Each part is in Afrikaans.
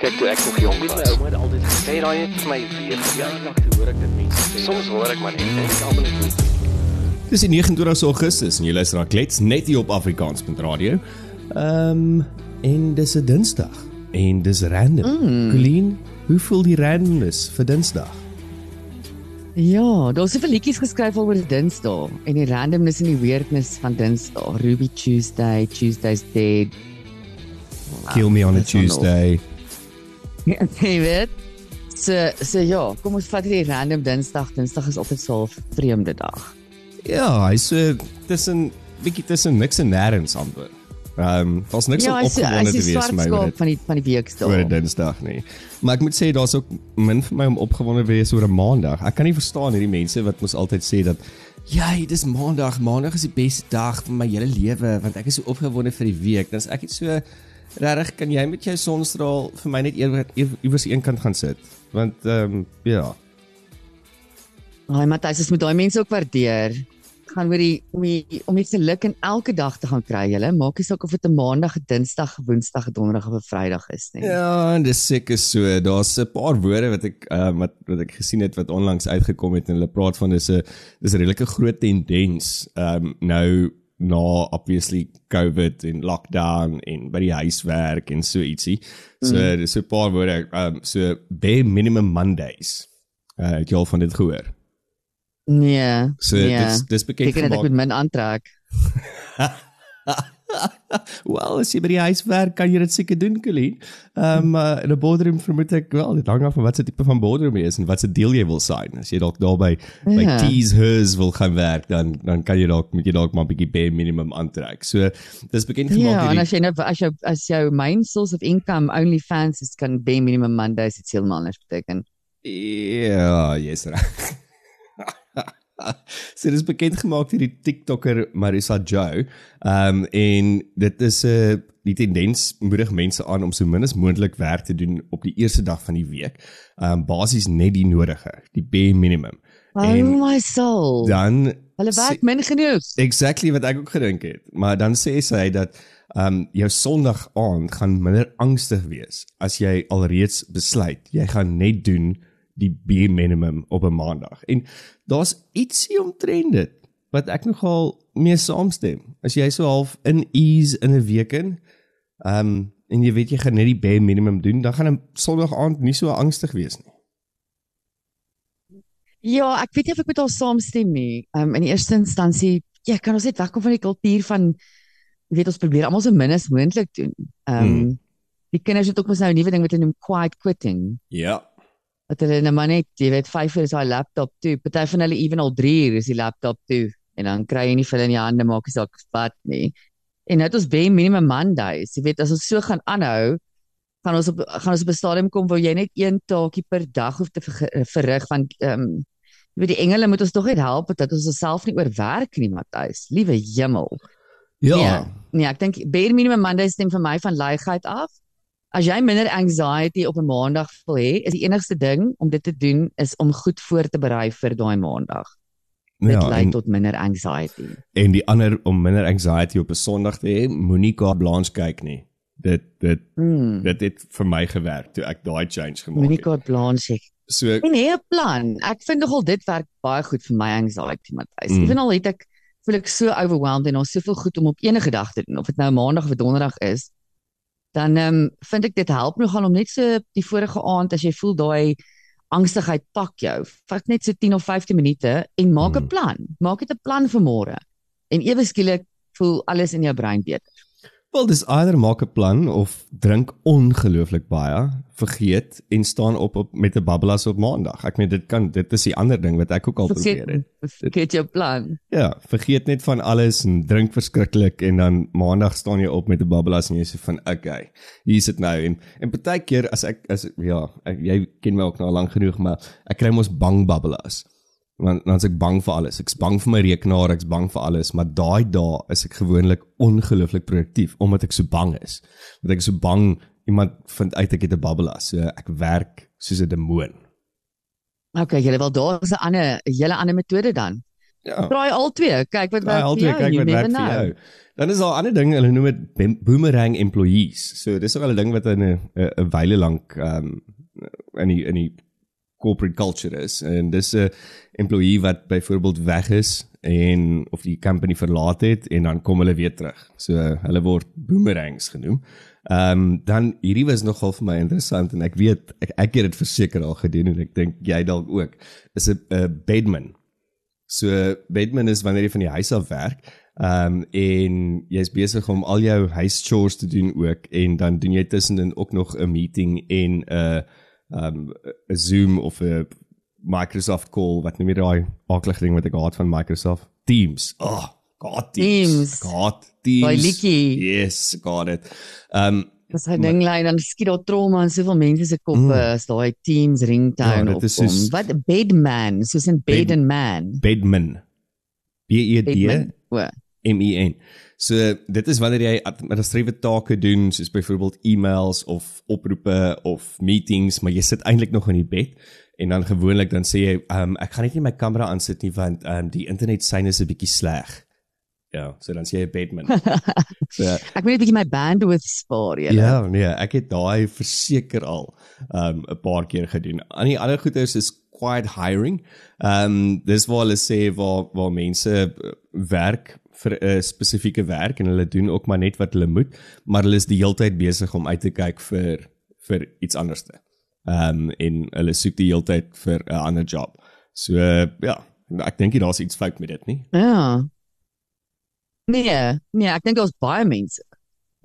Kyk toe ek nog jonk was. Ouma het altyd gesê daai het vir my weer toe hoor ek dit mense sê. Soms hoor ek maar net en ek almal net Dis die 29 Augustus en jy luister na Klets net hier op Afrikaans.radio. Ehm um, en dis 'n Dinsdag en dis random. Mm. Colleen, hoe voel die randomness vir Dinsdag? Ja, daar's soveel liedjies geskryf oor Dinsdag en die randomness en die weirdness van Dinsdag. Ruby Tuesday, Tuesday's dead. Kill me on a Tuesday. Ja, weet. So so ja, kom ons vat hierdie random Dinsdag. Dinsdag is altyd so 'n vreemde dag. Ja, hy's so tussen bietjie tussen niks en nêrens amper. Ehm, um, was niks ja, om opgewonde te wees my oor van die van die week staan. Oor Dinsdag nie. Maar ek moet sê daar's ook min vir my om opgewonde te wees oor 'n Maandag. Ek kan nie verstaan hierdie mense wat mos altyd sê dat ja, dit is Maandag. Maandag is die beste dag van my hele lewe want ek is so opgewonde vir die week. Dan is ek net so regtig kan jy met jou sonstraal vir my net iewers een kant gaan sit? Want ehm um, ja. Ai Matthys, jy moet daai mense ook waardeer gaan oor die om die om iets geluk in elke dag te gaan kry. Hulle maak nie saak of dit 'n maandag, 'n dinsdag, 'n woensdag, 'n donderdag of 'n vrydag is nie. Ja, en dis seker so. Daar's 'n paar woorde wat ek uh, wat wat ek gesien het wat onlangs uitgekom het en hulle praat van dis 'n dis 'n redelike groot tendens um nou na obviously COVID en lockdown en by die huiswerk en so ietsie. So mm. dis 'n paar woorde um so bare minimum Mondays. Uh, het jy al van dit gehoor? Nee. So nee. dis dis bekend gemaak. Ek moet min aantrek. Wel, as jy by die huis werk, kan jy dit seker doen, Colleen. Ehm um, uh, in 'n boardroom vermoed ek wel, dit hang af van wat se tipe van boardroom jy is en wat se deel jy wil sign. As jy dalk daarby ja. by Tees Hers wil gaan werk, dan dan kan jy dalk met jy dalk maar 'n bietjie bare minimum aantrek. So, dis bekend gemaak hierdie Ja, en as jy nou as jou as jou main source of income only fans is kan bare minimum Mondays dit heeltemal net beteken. Ja, yes reg. so dit is bekend gemaak deur die TikToker Marissa Joe. Ehm um, en dit is 'n uh, die tendens moedig mense aan om so min as moontlik werk te doen op die eerste dag van die week. Ehm um, basies net die nodige, die bare minimum. Oh en my soul. Dan hulle werk min genoeg. Exactly wat ek ook gedink het. Maar dan sê sy dat ehm um, jou Sondag aand gaan minder angstig wees as jy alreeds besluit jy gaan net doen die bare minimum op 'n maandag. En daar's ietsie omtrent dit wat ek nogal mee saamstem. As jy so half in ease in 'n week in, ehm um, en jy weet jy gaan net die bare minimum doen, dan gaan 'n Sondag aand nie so angstig wees nie. Ja, ek weet nie of ek met haar saamstem nie. Ehm um, in die eerste instansie, ja, kan ons net wegkom van die kultuur van jy weet ons probeer almal so min as moontlik doen. Ehm um, hmm. die kinders het ook mos nou 'n nuwe ding wat hulle noem quiet quitting. Ja dat hulle net maar net, jy weet, 5 uur is daai laptop toe. Party van hulle ewen al 3 uur is die laptop toe en dan kry jy nie vir in die hande maak as ek wat nie. En nou het ons baie minimum Mondays. Jy weet as ons so gaan aanhou, gaan ons op gaan ons op 'n stadium kom waar jy net een taakie per dag hoef te verrig want ehm um, jy weet die engele moet ons tog net help dat ons osself nie oorwerk nie, Matthys. Liewe hemel. Ja. Nee, nee ek dink bare minimum Mondays stem vir my van leegheid af. As jy minder anxiety op 'n maandag wil hê, is die enigste ding om dit te doen is om goed voor te berei vir daai maandag. Dit ja, lei tot minder anxiety. En die ander om minder anxiety op 'n Sondag te hê, moenie ka Blanche kyk nie. Dit dit hmm. dit het vir my gewerk toe ek daai change gemaak het. Moenie ka Blanche kyk. So nee, 'n plan. Ek vind nogal dit werk baie goed vir my anxiety, Matthys. Hmm. Ewen al het ek voel ek so overwhelmed en ons soveel goed om op enige dag te doen of dit nou maandag of donderdag is dan ehm um, vind ek dit help nogal om net so die vorige aand as jy voel daai angstigheid pak jou, vat net so 10 of 15 minute en maak 'n hmm. plan. Maak dit 'n plan vir môre. En ewe skielik voel alles in jou brein beter. Wel dis either maak 'n plan of drink ongelooflik baie, vergeet en staan op, op met 'n babbelas op maandag. Ek meen dit kan dit is die ander ding wat ek ook al vergeet, probeer het. Vergeet jou plan. Ja, vergeet net van alles en drink verskriklik en dan maandag staan jy op met 'n babbelas en jy sê van okay, hier is dit nou en en baie keer as ek as ja, ek, jy ken my ook nou lank genoeg maar ek kry mos bang babbelas want dan is ek bang vir alles. Ek's bang vir my rekenaar, ek's bang vir alles, maar daai dae is ek gewoonlik ongelooflik produktief omdat ek so bang is. Want ek is so bang iemand vind uit ek het 'n bubble as. So ek werk soos 'n demoon. OK, julle wel daar is 'n ander 'n hele ander metode dan. Ja. Draai al twee. Kyk wat werk vir twee, jou. kyk wat werk vir know. jou. Dan is daar 'n ander ding, hulle noem dit boomerang employees. So dis ook 'n ding wat in 'n 'n wyle lank ehm um, in die in die corporate culture is en dis 'n employee wat byvoorbeeld weg is en of die company verlaat het en dan kom hulle weer terug. So hulle word boomerangs genoem. Ehm um, dan hierdie was nogal vir my interessant en ek weet ek ek het dit verseker al gedoen en ek dink jy dalk ook. Is 'n bedman. So bedman is wanneer jy van die huis af werk. Ehm um, en jy's besig om al jou huischores te doen ook en dan doen jy tussenin ook nog 'n meeting en 'n ehm um, 'n Zoom of 'n Microsoft call wat noem jy daai aardige ding wat ek haat van Microsoft Teams. Oh, God Teams. Teams. God Teams. Daai liedjie. Yes, got it. Um, Dis hy ding lê dan skiet daar trauma in soveel mense se koppe Mm. as daai Teams ringtone Ja, opkom. soos- Wat bedman, soos in bed Bed- and man. bedman. B E D. O, M E N. So dit is wanneer jy administratiewe take doen soos byvoorbeeld e-mails of oproepe of meetings, maar jy sit eintlik nog in die bed en dan gewoonlik dan sê jy, um, ek gaan net nie my kamera aansit nie want um, die internet syne is 'n bietjie sleg. Ja, so dan sê jy bedman. so ek moet net 'n bietjie my bandwidth spaar, julle. ja, nee, ek het daai verseker al um 'n paar keer gedoen. Aan die ander goeders is quiet hiring. Um dis waar hulle sê waar waar mense uh, werk vir 'n spesifieke werk en hulle doen ook maar net wat hulle moet, maar hulle is die heeltyd besig om uit te kyk vir vir iets anderste. Um en hulle soek die heeltyd vir 'n ander job. So uh, ja, ek dink nie daar's iets fout met dit nie. Ja. Nee, nee, ek dink daar's baie mense.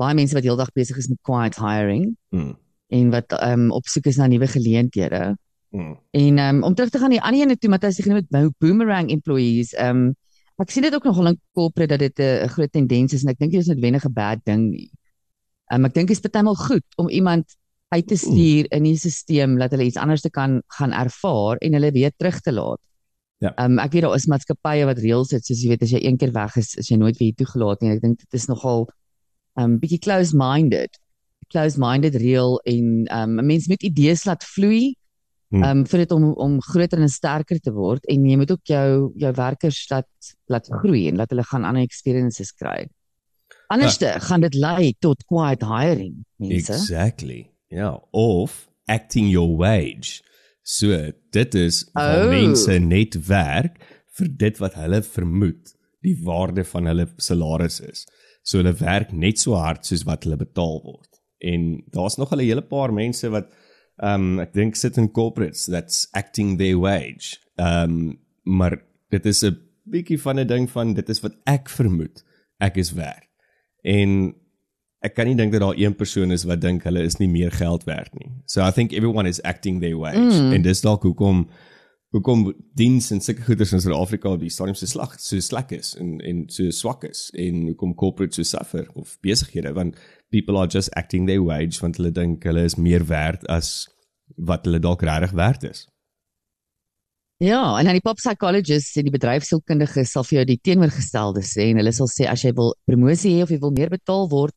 Baie mense wat heeldag besig is met quiet hiring Mm. en wat ehm um, op soek is na nuwe geleenthede. Mm. En ehm um, om terug te gaan die ander ene toe Matthys het genoem met bo- boomerang employees. Ehm um, ek sien dit ook nogal in corporate dat dit 'n 'n groot tendens is en ek dink dit is noodwendig 'n bad ding nie. Um, ek dink dit is partymal goed om iemand uit te stuur in die stelsel dat hulle iets anders te kan gaan ervaar en hulle weer terug te laat. Ja. Ehm um, ek weet daar is maatskappye wat reëls het soos jy weet as jy een keer weg is, is jy nooit weer toegelaat nie. Ek dink dit is nogal ehm um, bietjie close-minded. Close-minded reël en ehm um, 'n mens moet idees laat vloei. Ehm um, vir dit om om groter en sterker te word en jy moet ook jou jou werkers laat laat groei en laat hulle gaan ander experiences kry. Anderste ja. gaan dit lei tot quiet hiring, mense. Exactly. Ja, of acting your wage. So dit is waar Oh. mense net werk vir dit wat hulle vermoed die waarde van hulle salaris is. So hulle werk net so hard soos wat hulle betaal word. En daar's nog 'n hele paar mense wat um ek dink sit in corporates that's acting their wage. Um maar dit is 'n bietjie van 'n ding van dit is wat ek vermoed ek is werd. En ek kan nie dink dat daar een persoon is wat dink hulle is nie meer geld werd nie. So I think everyone is acting their wage. Mm. En dis dalk hoekom hoekom diens en sulke goederes in Suid-Afrika op die stadium so slag so slak is en en so swak is en hoekom corporate so suffer of besighede want people are just acting their wage want hulle dink hulle is meer werd as wat hulle dalk regtig werd is. Ja, en dan die pop psychologists en die bedryfsielkundiges sal vir jou die teenoorgestelde sê en hulle sal sê as jy wil promosie hê of jy wil meer betaal word,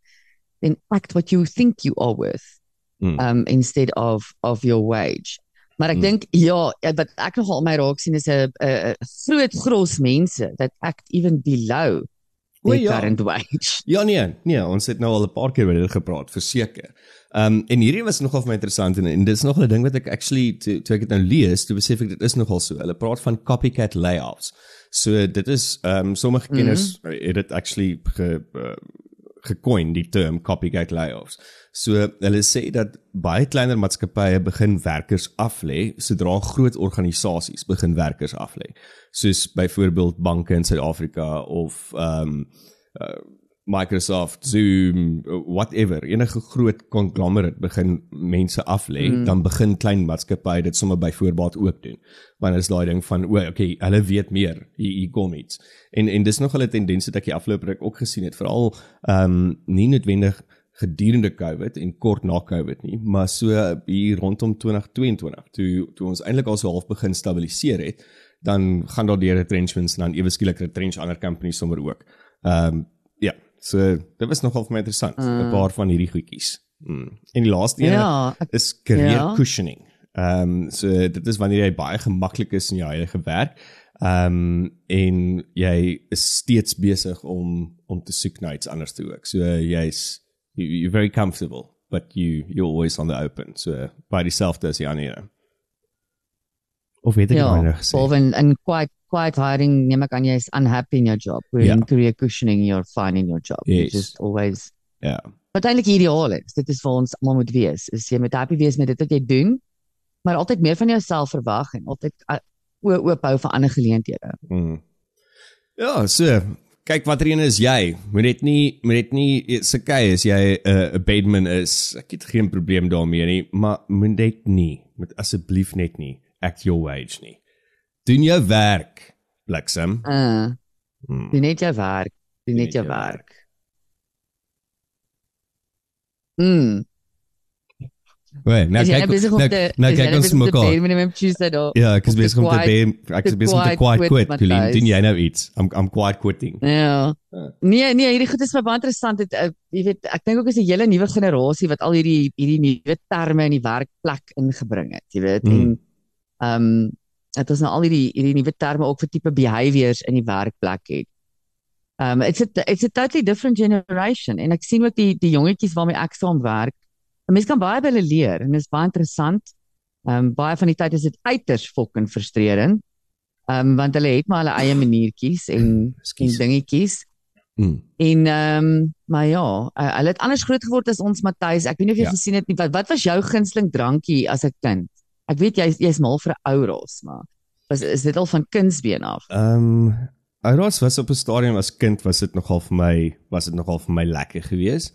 then act what you think you are worth Mm. um instead of of your wage. Maar ek Mm. dink ja, ja, wat ek nogal my raak sien is 'n groot gros mense that act even below O, their ja. current wage. Ja nee, nee, ons het nou al 'n paar keer oor dit gepraat, verseker. Ehm um, en hierdie was nogal vir my interessant en, en dis nog 'n ding wat ek actually toe toe ek dit nou lees, toe besef ek dit is nogal so. Hulle praat van copycat layoffs. So dit is ehm um, sommige kenners mm -hmm. het dit actually ge uh, gecoin die term copycat layoffs. So hulle sê dat baie kleiner maatskappye begin werkers aflê sodra groot organisasies begin werkers aflê. Soos byvoorbeeld banke in Suid-Afrika of ehm um, uh, Microsoft, Zoom, whatever, enige groot conglomerate begin mense aflê, mm. dan begin klein maatskappye dit sommer by voorbaat ook doen. Want is daai ding van o, okay, hulle weet meer, hier, hier kom iets. En en dis nog 'n tendens wat ek die afgelope ruk ook gesien het, veral ehm um, nie noodwendig gedurende COVID en kort na COVID nie, maar so hier rondom 2022 toe toe ons eintlik al so half begin stabiliseer het, dan gaan daar deur retrenchments en dan ewe skielik retrench ander companies sommer ook. Ehm um, so dit was nogal vir my interessant, 'n mm. paar van hierdie goedjies. Mm. En die laaste een Ja, ek- is career ja. cushioning. Ehm um, so dit is wanneer jy baie gemaklik is in jou eie werk. Ehm um, en jy is steeds besig om om te soek na iets anders toe ook. So jy's you, you're very comfortable, but you you're always on the open. So by dieselfde as die ander. Of weet ek Ja, nou gesê? behalwe in, in quiet quiet hiring, neem ek aan jy is unhappy in your job. Where Ja. in career cushioning, you're fine in your job. Yes. just always Ja. wat eintlik ideaal is. Dit is vir ons almal moet wees. Is jy moet happy wees met dit wat jy doen, maar altyd meer van jouself verwag en altyd oop hou vir ander geleenthede. Mm. Ja, so kyk watter een is jy? Moet dit nie moet dit nie se kyk as jy 'n uh, bedman is. Ek het geen probleem daarmee nie, maar moet dit nie. Moet asseblief net nie act your wage nie. Doen jou werk, bliksem. Uh, Mm. doen net jou werk. Doen net net jou jou werk. Mm. Wait, nou Is kyk nou nou, te nou kyk nou ons mekaar. Ja, ek is besig om te quiet- be ek is besig om te quiet quit. Colleen, doen jy nou iets? I'm I'm quiet quitting. Ja. Ja. Nee, nee, hierdie goed is baie interessant. Dit uh, jy weet, ek dink ook is 'n hele nuwe generasie wat al hierdie hierdie nuwe terme in die werkplek ingebring het, jy weet. Mm. En ehm um, dit is nou al hierdie hierdie nuwe terme ook vir tipe behaviors in die werkplek het. Um it's a it's a totally different generation en ek sien ook die die jongetjies waarmee ek saam werk. 'n Mens kan baie by hulle leer en dit is baie interessant. Um baie van die tyd is dit uiters fucking frustrerend. Um want hulle het maar hulle eie maniertjies en en Ekskuus. dingetjies. Mm. En ehm um, maar ja, uh, hulle het anders groot geword as ons Matthys. Ek weet nie of jy Ja. gesien het nie wat wat was jou gunsteling drankie as 'n kind? Ek weet jy jy's mal vir 'n ou ros, maar was is dit al van kindsbeen af? Ehm um, Ouros was op 'n stadium as kind was dit nogal vir my was dit nogal vir my lekker geweest.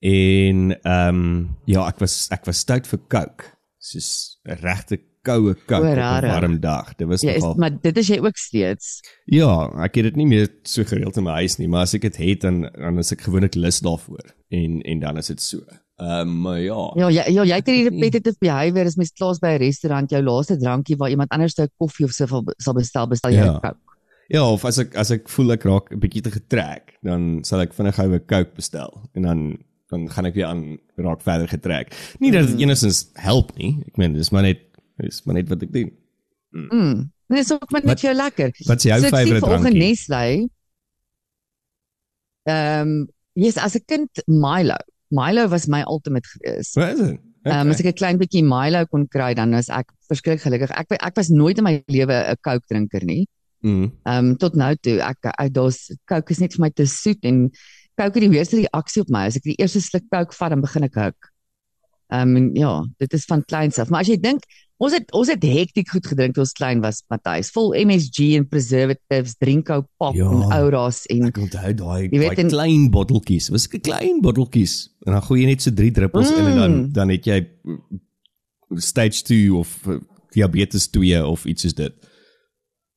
En ehm um, ja, ek was ek was stout vir Coke. Soos 'n regte koue Coke O, op 'n warm dag. Dit was is nogal maar dit is jy ook steeds. Ja, ek het dit nie meer so gereeld in my huis nie, maar as ek dit het dan dan is ek gewoonlik lus daarvoor en en dan is dit so. Ehm um, ja. Ja, jy ja, jy het hierdie repetitive behavior as mens klaas by 'n restaurant jou laaste drankie waar iemand anders 'n koffie of so sal bestel, bestel jy 'n Ja. Coke. Ja, of as ek as ek voel ek raak 'n bietjie te getrek, dan sal ek vinnig gou 'n Coke bestel en dan dan gaan ek weer aan raak verder getrek. Nie dat dit enigstens help nie. Ek meen dis maar net dis maar net wat ek doen. Mm. Dit is ook maar net jou lekker. Wat is jou so favourite vanoggend drankie? Nestlé. Ehm, um, yes, as 'n kind Milo. Milo was my ultimate gewees. Wat is dit? Ehm um, as ek 'n klein bietjie Milo kon kry, dan was ek verskriklik gelukkig. Ek ek was nooit in my lewe 'n Coke drinker nie. Mm. Ehm um, tot nou toe ek uit daar's Coke is net vir my te soet en Coke het die hoogste reaksie op my. As ek die eerste sluk Coke vat, dan begin ek huk. Ehm um, ja, dit is van kleins af. Maar as jy dink, ons het ons het hektiek goed gedrink toe ons klein was, Matthys. Vol MSG en preservatives, Drinko pop Ja. en Ouras en Ek onthou daai daai klein botteltjies. Was ek 'n klein botteltjies en dan gooi jy net so 3 druppels in en dan Mm. dan het jy mm, stage 2 of uh, diabetes 2 of iets soos dit.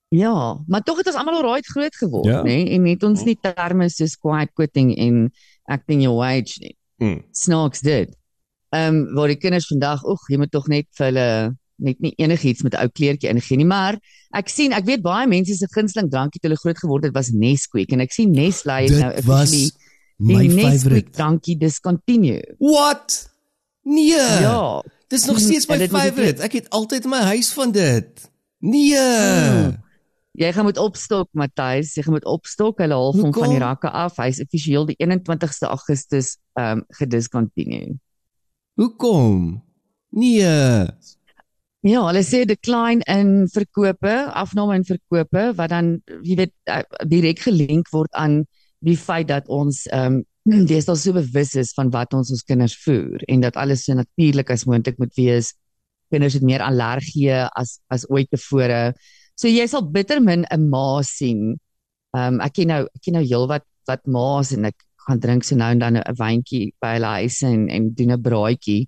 Ja, maar tog het ons almal alraai groot geword, Ja. ja. nê? En het ons nie terme soos quiet quitting en acting your wage nie. Mm. Snaaks dit. Ehm um, waar die kinders vandag, oeg, jy moet tog net vir hulle net nie enigiets met 'n ou kleertjie ingee nie, maar ek sien, ek weet baie mense se gunsteling drankie toe hulle groot geword het was Nesquik en ek sien Nestlé het nou officially my die Nesquik favorite. drankie discontinue. What? Nee. Ja. Dis nog steeds my moet ek favorite. Ek het altyd in my huis van dit. Nee. Mm. Jy gaan moet opstok Matthys, jy gaan moet opstok. Hulle haal hom van die rakke af. Hy's amptelik die 21ste Augustus ehm um, gediscontinue. Hoekom? Nee. Ja, hulle sê decline in verkope, afname in verkope wat dan jy weet eh, direk gelink word aan die feit dat ons ehm um, deesdae so bewus is van wat ons ons kinders voer en dat alles so natuurlik as moontlik moet wees. Kinders het meer allergieë as as ooit tevore. So jy sal bitter min 'n ma sien. Ehm um, ek ken nou ek ken nou heelwat wat ma's en ek gaan drink so nou en dan 'n wyntjie by hulle huis en en doen 'n braaitjie.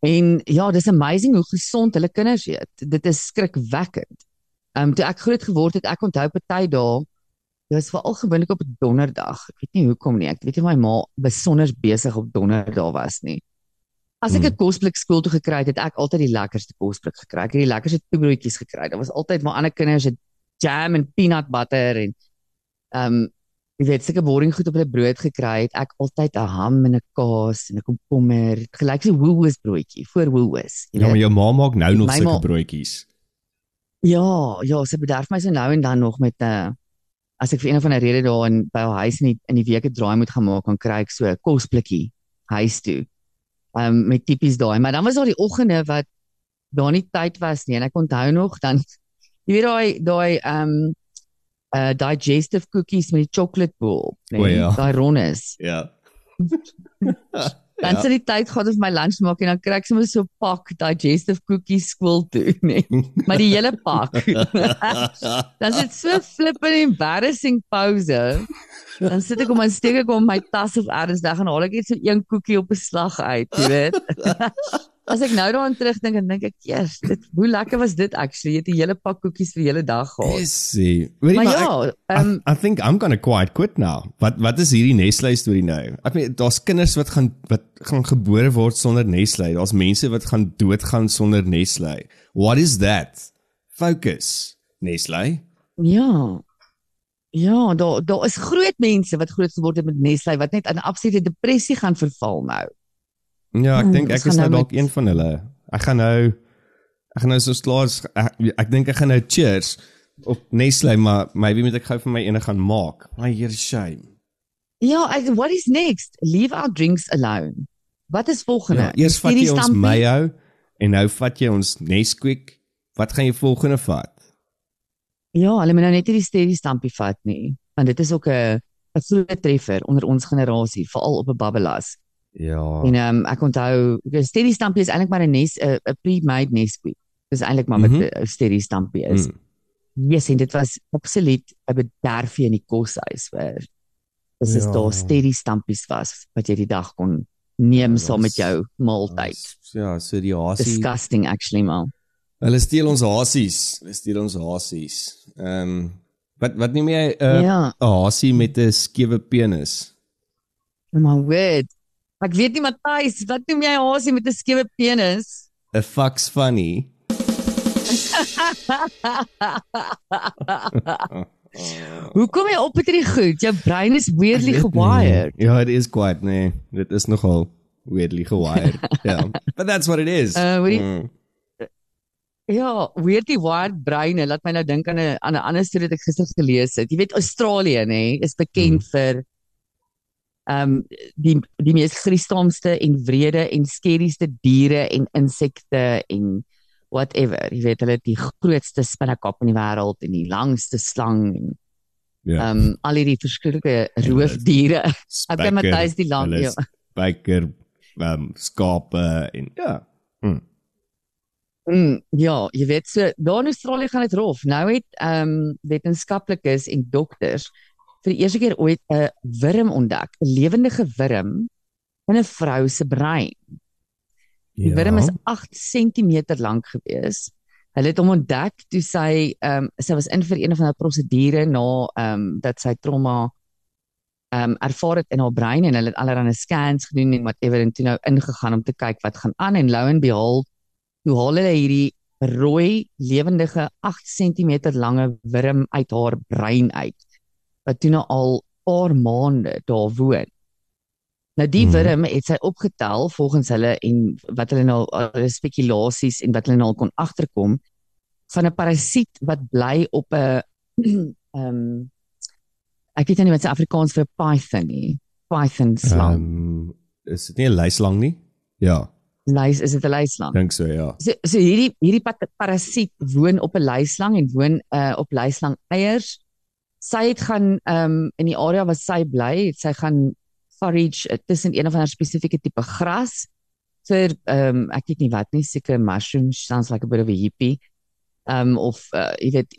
En ja, dis amazing hoe gesond hulle kinders eet. Dit is skrikwekkend. Ehm um, toe ek groot geword het, ek onthou party dae Dit was veral gewoonlik op 'n donderdag. Ek weet nie hoekom nie. Ek weet nie my ma besonder besig op donderdag was nie. As ek 'n Hmm. kosblik skool toe gekry het, het ek altyd die lekkerste kosblik gekry. Ek het die lekkerste toebroodjies gekry. Daar was altyd maar ander kinders het jam en peanut butter en ehm um, jy weet seker boring goed op hulle brood gekry het. Ek altyd 'n ham en 'n kaas en 'n komkommer, gelyk so Woolworths broodjie voor Woolworths. jy Ja, maar jou ma maak nou nog sulke broodjies. Ja, ja, sy bederf my so nou en dan nog met 'n uh, as ek vir een of ander rede daar in by haar huis in die, in die week 'n draai moet gaan maak, dan kry ek so 'n kosblikkie huis toe. Um, met tipies daai, maar dan was daar die oggende wat daar nie tyd was nie en ek onthou nog dan jy weet daai daai ehm um, uh digestive cookies met die chocolate bowl, nee, O, ja. daai ronnes. Ja. Dan Ja. sit die tyd gehad om my lunch maak en dan kry ek sommer so 'n pak digestive cookies skool toe, nee. Maar die hele pak. dan sit so flippin embarrassing pause. Dan sit ek om en steek ek om my tas of ergens weg en haal ek net so een koekie op 'n slag uit, jy weet. As ek nou daaraan terugdink en dink ek, "Yes, dit hoe lekker was dit actually. Jy het 'n hele pak koekies vir die hele dag gehad." Yes. Weet jy Maar maar ja, ek, ehm um, I, I think I'm going to quite quit now. Wat wat is hierdie Nestlé storie nou? Ek meen daar's kinders wat gaan wat gaan gebore word sonder Nestlé. Daar's mense wat gaan doodgaan sonder Nestlé. What is that? Focus. Nestlé. Ja. Ja, daar daar is groot mense wat groot geword het met Nestlé wat net in absolute depressie gaan verval nou. Ja, ek Hmm, dink ek is nou nou dalk met- een van hulle. Ek gaan nou ek gaan nou so klaar ek, ek dink ek gaan nou cheers op Nestlé, maar maybe moet ek gou vir my ene gaan maak. My here shame. Ja, ek, what is next? Leave our drinks alone. Wat is volgende? Ja, eers vat Hierdie jy ons mayo en nou vat jy ons Nesquik. Wat gaan jy volgende vat? Ja, hulle moet nou net nie die steady stampie vat nie, want dit is ook 'n 'n groot treffer onder ons generasie, veral op 'n babbelas. Ja. En ehm um, ek onthou, steady stampie is eintlik maar 'n nes 'n 'n pre-made Nesquik. Dis eintlik maar wat Mhm. 'n steady stampie is. Mm. Yes, en dit was absoluut 'n bederfie in die koshuis waar dis is Ja. daar steady stampies was wat jy die dag kon neem Ja, saam met jou maaltyd. Ja, so die hasie. Disgusting actually man. Hulle steel ons hasies. Hulle steel ons hasies. Ehm um, wat wat noem jy 'n uh, ja, 'n hasie met 'n skewe penis? oh my word. Ek weet nie Matthys, wat noem jy hasie met 'n skewe penis? 'n Fucks funny. Hoe kom jy op met hierdie goed? Jou brein is weirdly weet gewired. Ja, it is quite nee. Dit is nogal weirdly gewired. ja. But that's what it is. Uh, hoorie- Mm. Ja, weirdly wired breine laat my nou dink aan 'n aan 'n ander storie wat ek gister gelees het. Jy weet Australië nê, is bekend vir ehm um, die die mees gruisomste en wrede en skerrieste diere en insekte en whatever. Jy weet hulle het die grootste spinnekop in die wêreld en die langste slang en Ja. ehm um, al hierdie verskriklike roofdiere. Okay, Spyker, Matthys die hulle ja. is Spyker, ehm um, skape en ja. Mm. Mm, ja, jy weet so daar in Australië gaan dit rof. Nou het ehm um, wetenskaplikes en dokters vir die eerste keer ooit 'n wurm ontdek, 'n lewendige wurm in 'n vrou se brein. Die Ja. wurm is 8 cm lank gewees. Hulle het hom ontdek toe sy ehm um, sy was in vir een of ander prosedure na ehm um, dat sy trauma ehm um, ervaar het in haar brein en hulle het allerlei scans gedoen en whatever en toe nou ingegaan om te kyk wat gaan aan en lou en behold toe haal hulle hierdie rooi lewendige 8 cm lange wurm uit haar brein uit wat toe nou al paar maande daar woon. Nou die Mhm. wurm het sy opgetel volgens hulle en wat hulle nou hulle spekulasies en wat hulle nou al kon agterkom van 'n parasiet wat bly op 'n ehm ek weet nou nie wat se Afrikaans vir python nie. Python slang. Um, is dit nie 'n luislang nie? Ja, Luis, is dit 'n luislang? dink so ja. So so hierdie hierdie parasiet woon op 'n luislang en woon uh op luislang eiers. Sy het gaan um in die area waar sy bly, het sy gaan forage uh, tussen een of ander spesifieke tipe gras vir um ek weet nie wat nie, seker mushrooms, sounds like a bit of a hippie. Um of uh jy weet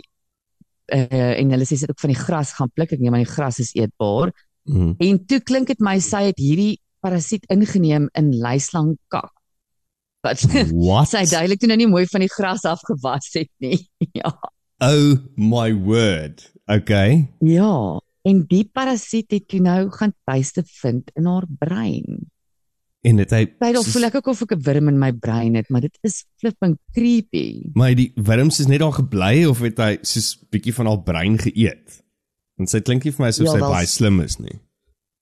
uh en hulle sê sy het ook van die gras gaan pluk. Ek neem aan die gras is eetbaar. Mm. En toe klink dit my sy het hierdie parasiet ingeneem in luislang kak. Wat sy duidelik toe nou nie mooi van die gras afgewas het nie. ja. Oh my word. Okay. Ja, en die parasiet het toe nou gaan tuiste vind in haar brein. En dit hy dalk voel ek ook of ek 'n wurm in my brein het, maar dit is flipping creepy. Maar die wurms is net daar gebly of het hy soos bietjie van haar brein geëet? Want sy klink nie vir my asof Ja, sy baie slim is nie.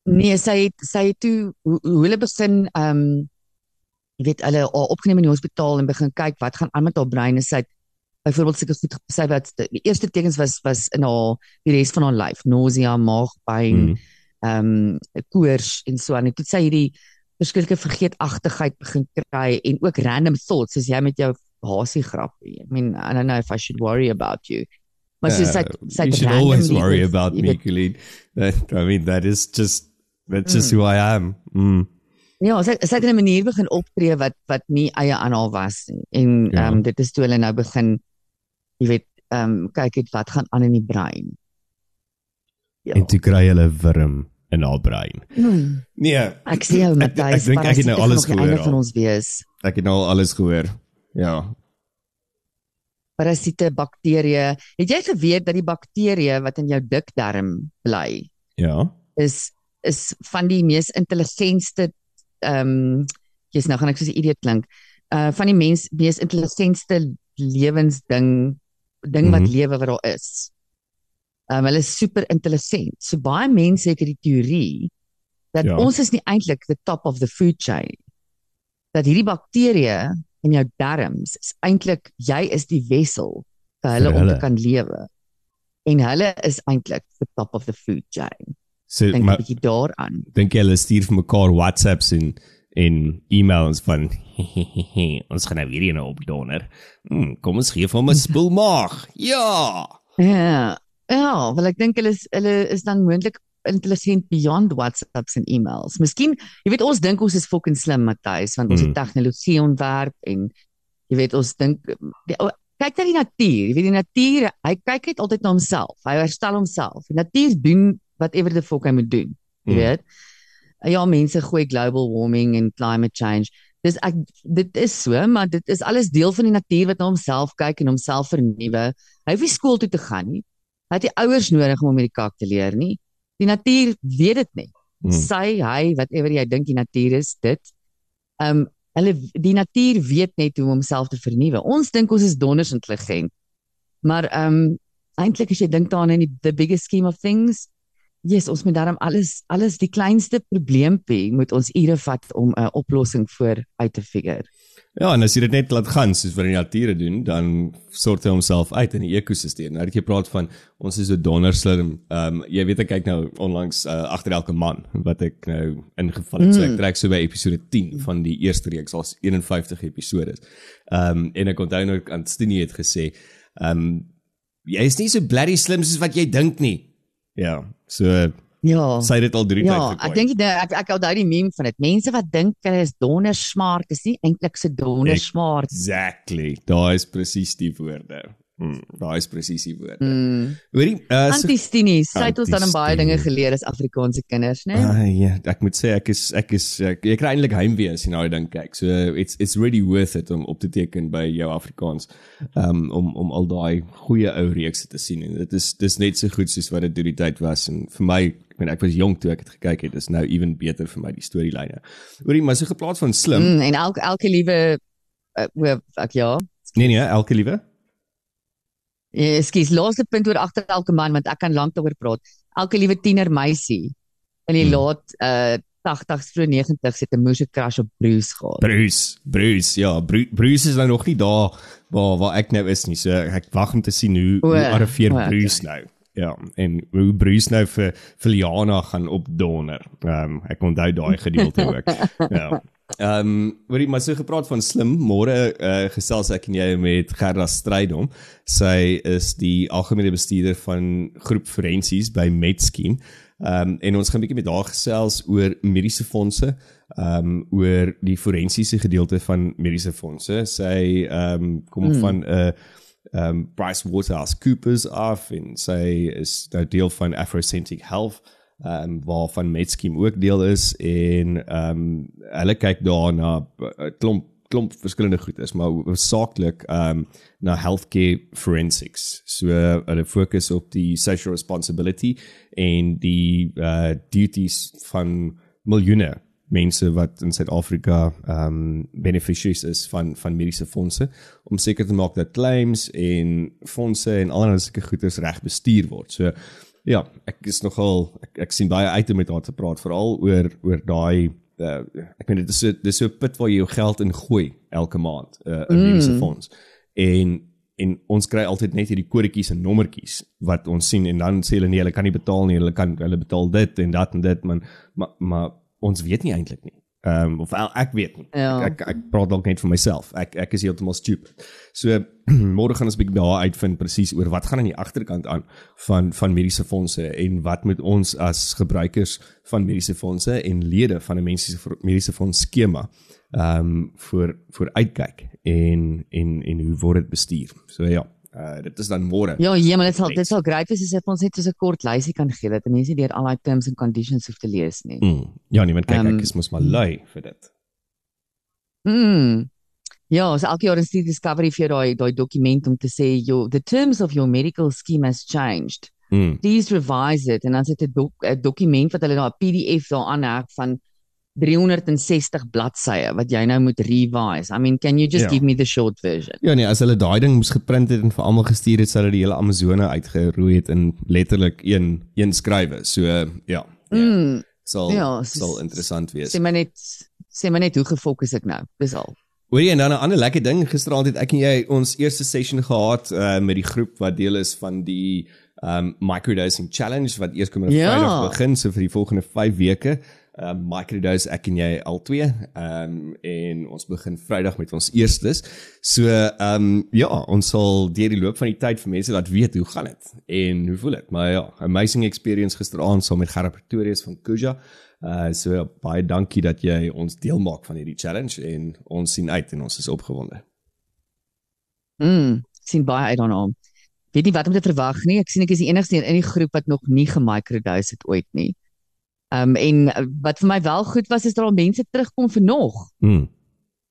Nee, sy het sy het toe hoe, hoe hulle begin ehm um, jy weet hulle haar opgeneem in die hospitaal en begin kyk wat gaan aan met haar brein en sy het byvoorbeeld sulke goed sy wat die eerste tekens was was in haar die res van haar lyf, nausea, maagpyn, Mm. ehm um, koors en so aan. En toe het sy hierdie verskillike vergeetachtigheid begin kry en ook random thoughts soos jy met jou hasie grappie. I mean, I don't know if I should worry about you. Maar sy sy sy Uh, you should always worry about me, Colleen. That, I mean, that is just that's just who I am. Mm. Ja, sy sy het 'n manier begin optree wat wat nie eie aan haar was nie. En ehm Ja. um, dit is toe hulle nou begin jy weet, ehm um, kyk het wat gaan aan in die brein. Ja. En toe kry hulle wurm in haar brein. Hmm. Nee, Ek sê jou Ek- Matthys, ek dink ek het nou alles gehoor einde van al. ons wees. ek het nou al alles gehoor. Ja. Parasiete, bakterieë. Het jy geweet dat die bakterieë wat in jou dikdarm bly, Ja. is is van die mees intelligentste ehm um, jy's nou gaan ek soos 'n idiot klink. Uh van die mens mees intelligentste lewensding ding wat Mhm. lewe wat daar is. Um hulle is super intelligent. So baie mense het hierdie teorie dat Ja. ons is nie eintlik the top of the food chain. Dat hierdie bakterieë in jou darmes is eintlik jy is die wessel vir hulle Vir om te hulle. kan lewe. En hulle is eintlik the top of the food chain. So Dink 'n bietjie daaraan. dink jy hulle stuur vir mekaar WhatsApps en en e-mails van ons gaan nou weer een opdonder. Hmm, kom ons gee vir hom 'n spoelmaag. Ja. Ja. Ja, wel ek dink hulle is hulle is dan moontlik intelligent beyond WhatsApps en e-mails. Miskien, jy weet ons dink ons is fucking slim Matthys want ons Mm. het tegnologie ontwerp en jy weet ons dink kyk na die natuur. Jy weet die natuur, hy kyk net altyd na homself. Hy herstel homself. Die natuur doen whatever the fuck hy moet doen. Jy Mm. weet. Ja, mense gooi global warming en climate change. Dis ek dit is so, maar dit is alles deel van die natuur wat na homself kyk en homself vernuwe. Hy hoef nie skool toe te gaan nie. Hy het nie ouers nodig om hom hierdie kak te leer nie. Die natuur weet dit net. Hmm. Sy, hy, whatever jy dink die natuur is, dit. Um hulle die natuur weet net hoe om homself te vernuwe. Ons dink ons is donders intelligent. Maar um eintlik as jy dink daaraan in die the biggest scheme of things, yes, ons moet daarom alles alles die kleinste probleempie moet ons ure vat om 'n oplossing voor uit te figure. Ja, en as jy dit net laat gaan soos wat die natuur doen, dan sort hy homself uit in die ekosisteem. Nou het jy praat van ons is so donderslim. Ehm um, jy weet ek kyk nou onlangs uh, agter elke man wat ek nou ingeval het. Mm. So ek trek so by episode 10 van die eerste reeks. Daar's 51 episode. Ehm um, en ek onthou nou aan Stinie het gesê, ehm um, jy is nie so bloody slim soos wat jy dink nie. Ja, so Ja. sy het dit al drie Ja, tyd ek dink ek ek onthou die meme van dit. Mense wat dink hulle is donder smart, is nie eintlik so donder smart. Exactly. Daar is presies die woorde. Mm, daar is presies die woorde. Mm. Hoorie, uh, so, Antistini, sy het ons dan in baie dinge geleer as Afrikaanse kinders, né? uh, ja, ek moet sê ek is ek is ek, ek kry eintlik heimwee as jy nou dink kyk. So it's it's really worth it om op te teken by jou Afrikaans. Um om om al daai goeie ou reekse te sien en dit is dis net so goed soos wat dit deur die tyd was en vir my ek meen ek was jonk toe ek dit gekyk het. Dis nou even beter vir my die storielyne. Hoorie, maar so geplaas van slim. Mm. En elke elke liewe uh, ek ja. Nee nee, elke liewe. Eh, Ekskuus, laaste punt oor agter elke man want ek kan lank daaroor praat. Elke liewe tiener meisie in die Hmm. laat uh 80s vroeg 90s het 'n moeë crush op Bruce gehad. Bruce, Bruce, ja, Bru Bruce is nou nog nie daar waar waar ek nou is nie. So ek wag om te sien hoe O, hoe arriveer o, okay. Bruce nou. Ja, en hoe Bruce nou vir vir Liana gaan opdonder. Ehm um, ek onthou daai gedeelte ook. Ja. Ehm um, word maar so gepraat van slim. Môre uh, gesels ek en jy met Gerda Strydom. Sy is die algemene bestuurder van groep forensies by Medscheme. Ehm um, en ons gaan 'n bietjie met haar gesels oor mediese fondse, ehm um, oor die forensiese gedeelte van mediese fondse. Sy ehm um, kom mm. van 'n uh, ehm um, Price Waterhouse Coopers af en sy is nou deel van Afrocentric Health ehm um, waarvan Medscheme ook deel is en ehm um, hulle kyk daar na 'n klomp klomp verskillende goed is, maar hoofsaaklik ehm um, na healthcare forensics. So uh, hulle fokus op die social responsibility en die uh duties van miljoene mense wat in Suid-Afrika ehm um, beneficiaries is van van mediese fondse om seker te maak dat claims en fondse en allerlei sulke goederes reg bestuur word. So ja, ek is nogal ek, ek sien baie uit om met haar te praat veral oor oor daai uh, ek meen dit is so dis so 'n put waar jy jou geld in gooi elke maand uh, in mm. mediese fonds. En en ons kry altyd net hierdie kodetjies en nommertjies wat ons sien en dan sê hulle nee, hulle kan nie betaal nie, hulle kan hulle betaal dit en dat en dit, man, maar maar ons weet nie eintlik nie. Ehm um, of wel, ek weet nie. Ja. Ek, ek ek praat dalk net vir myself. Ek ek is heeltemal stupid. So môre gaan ons 'n bietjie daar uitvind presies oor wat gaan aan die agterkant aan van van mediese fondse en wat moet ons as gebruikers van mediese fondse en lede van 'n mediese mediese fonds skema ehm um, vir vir uitkyk en en en hoe word dit bestuur. So ja, uh, dit is dan môre. Ja, ja, maar dit sal dit sal great wees as jy ons net so 'n kort lysie kan gee dat mense deur al daai terms and conditions hoef te lees nie. Mm. Ja, nee, want kyk, Ehm, ek is mos maar lui vir dit. Mm. Ja, so elke jaar stuur Discovery vir daai daai dokument om te sê your the terms of your medical scheme has changed. Mm. Please revise it en dan sit 'n dok, 'n dokument wat hulle daar 'n PDF daaraan heg van 360 bladsye wat jy nou moet revise. I mean, can you just Ja. give me the short version? Ja nee, as hulle daai ding moes geprint het en vir almal gestuur het, sou hulle die hele Amazone uitgeroei het in letterlik een een skrywe. So uh, ja. ja. Mm. Sal Ja, soos- sal interessant wees. Sê my net sê my net hoe gefokus ek nou. Dis al. Hoorie en dan 'n ander lekker ding, gisteraand het ek en jy ons eerste session gehad uh, met die groep wat deel is van die um microdosing challenge wat eers kom op Ja. Vrydag begin so vir die volgende 5 weke. Um microdose ek en jy al twee. Um en ons begin Vrydag met ons eerstes. So um ja, ons sal deur die loop van die tyd vir mense laat weet hoe gaan dit en hoe voel dit. Maar ja, amazing experience gisteraand saam met Gerard Pretorius van Kuja. Uh so baie dankie dat jy ons deel maak van hierdie challenge en ons sien uit en ons is opgewonde. Mm, sien baie uit daarna. Weet nie wat om te verwag nie. Ek sien ek is die enigste een in die groep wat nog nie gemicrodose het ooit nie. Um en uh, wat vir my wel goed was is dat daar mense terugkom vir nog. Mm.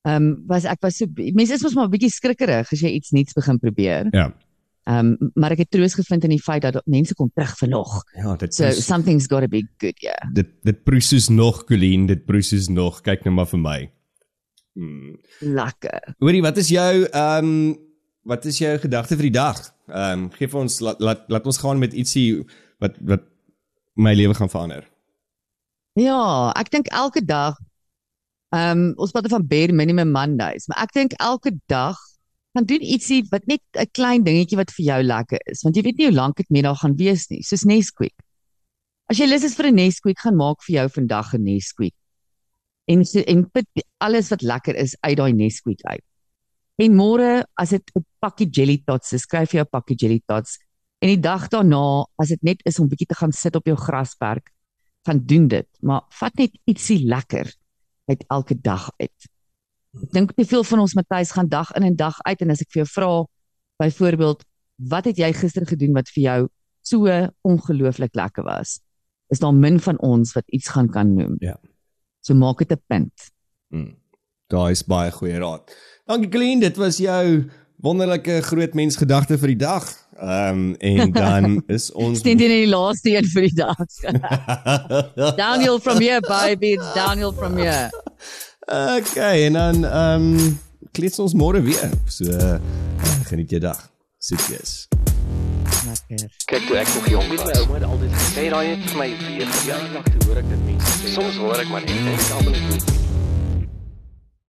Um was ek was so mense is mos maar 'n bietjie skrikkerig as jy iets nuuts begin probeer. Ja. Um maar ek het troos gevind in die feit dat mense kom terug vir nog. Ja, dit So is something's got to be good, yeah. dit dit proes soos nog Colleen, dit proes soos nog. Kyk nou maar vir my. Mm. Lekker. Hoorie, wat is jou ehm um, wat is jou gedagte vir die dag? Ehm um, gee vir ons laat laat laat ons gaan met ietsie wat wat my lewe gaan verander. Ja, ek dink elke dag ehm um, ons praat van bare minimum Mondays, maar ek dink elke dag gaan doen ietsie wat net 'n klein dingetjie wat vir jou lekker is, want jy weet nie hoe lank dit daar gaan wees nie, soos Nesquik. As jy lus is vir 'n Nesquik, gaan maak vir jou vandag 'n Nesquik. En so, en put alles wat lekker is uit daai Nesquik uit. En môre as dit 'n pakkie jelly tots is, skryf jy 'n pakkie jelly tots. En die dag daarna, as dit net is om bietjie te gaan sit op jou grasperk, gaan doen dit, maar vat net ietsie lekker uit elke dag uit. Ek dink te veel van ons Matthys gaan dag in en dag uit en as ek vir jou vra byvoorbeeld wat het jy gister gedoen wat vir jou so ongelooflik lekker was? Is daar min van ons wat iets gaan kan noem. Ja. So maak dit 'n punt. Mm. Daar is baie goeie raad. Dankie Colleen, dit was jou wonderlike groot mens gedagte vir die dag. Ehm um, en dan is ons Steen teen die laaste een vir die dag. Daniel from here baby, Daniel from here. Okay, en dan ehm um, klets ons môre weer. So uh, geniet jou dag. Soetjies. Lekker. Kyk toe ek nog jong was, my ouma het altyd gesê daai het vir my weer verjaardag toe hoor ek dit mense sê. Soms hoor ek maar net en ek almal net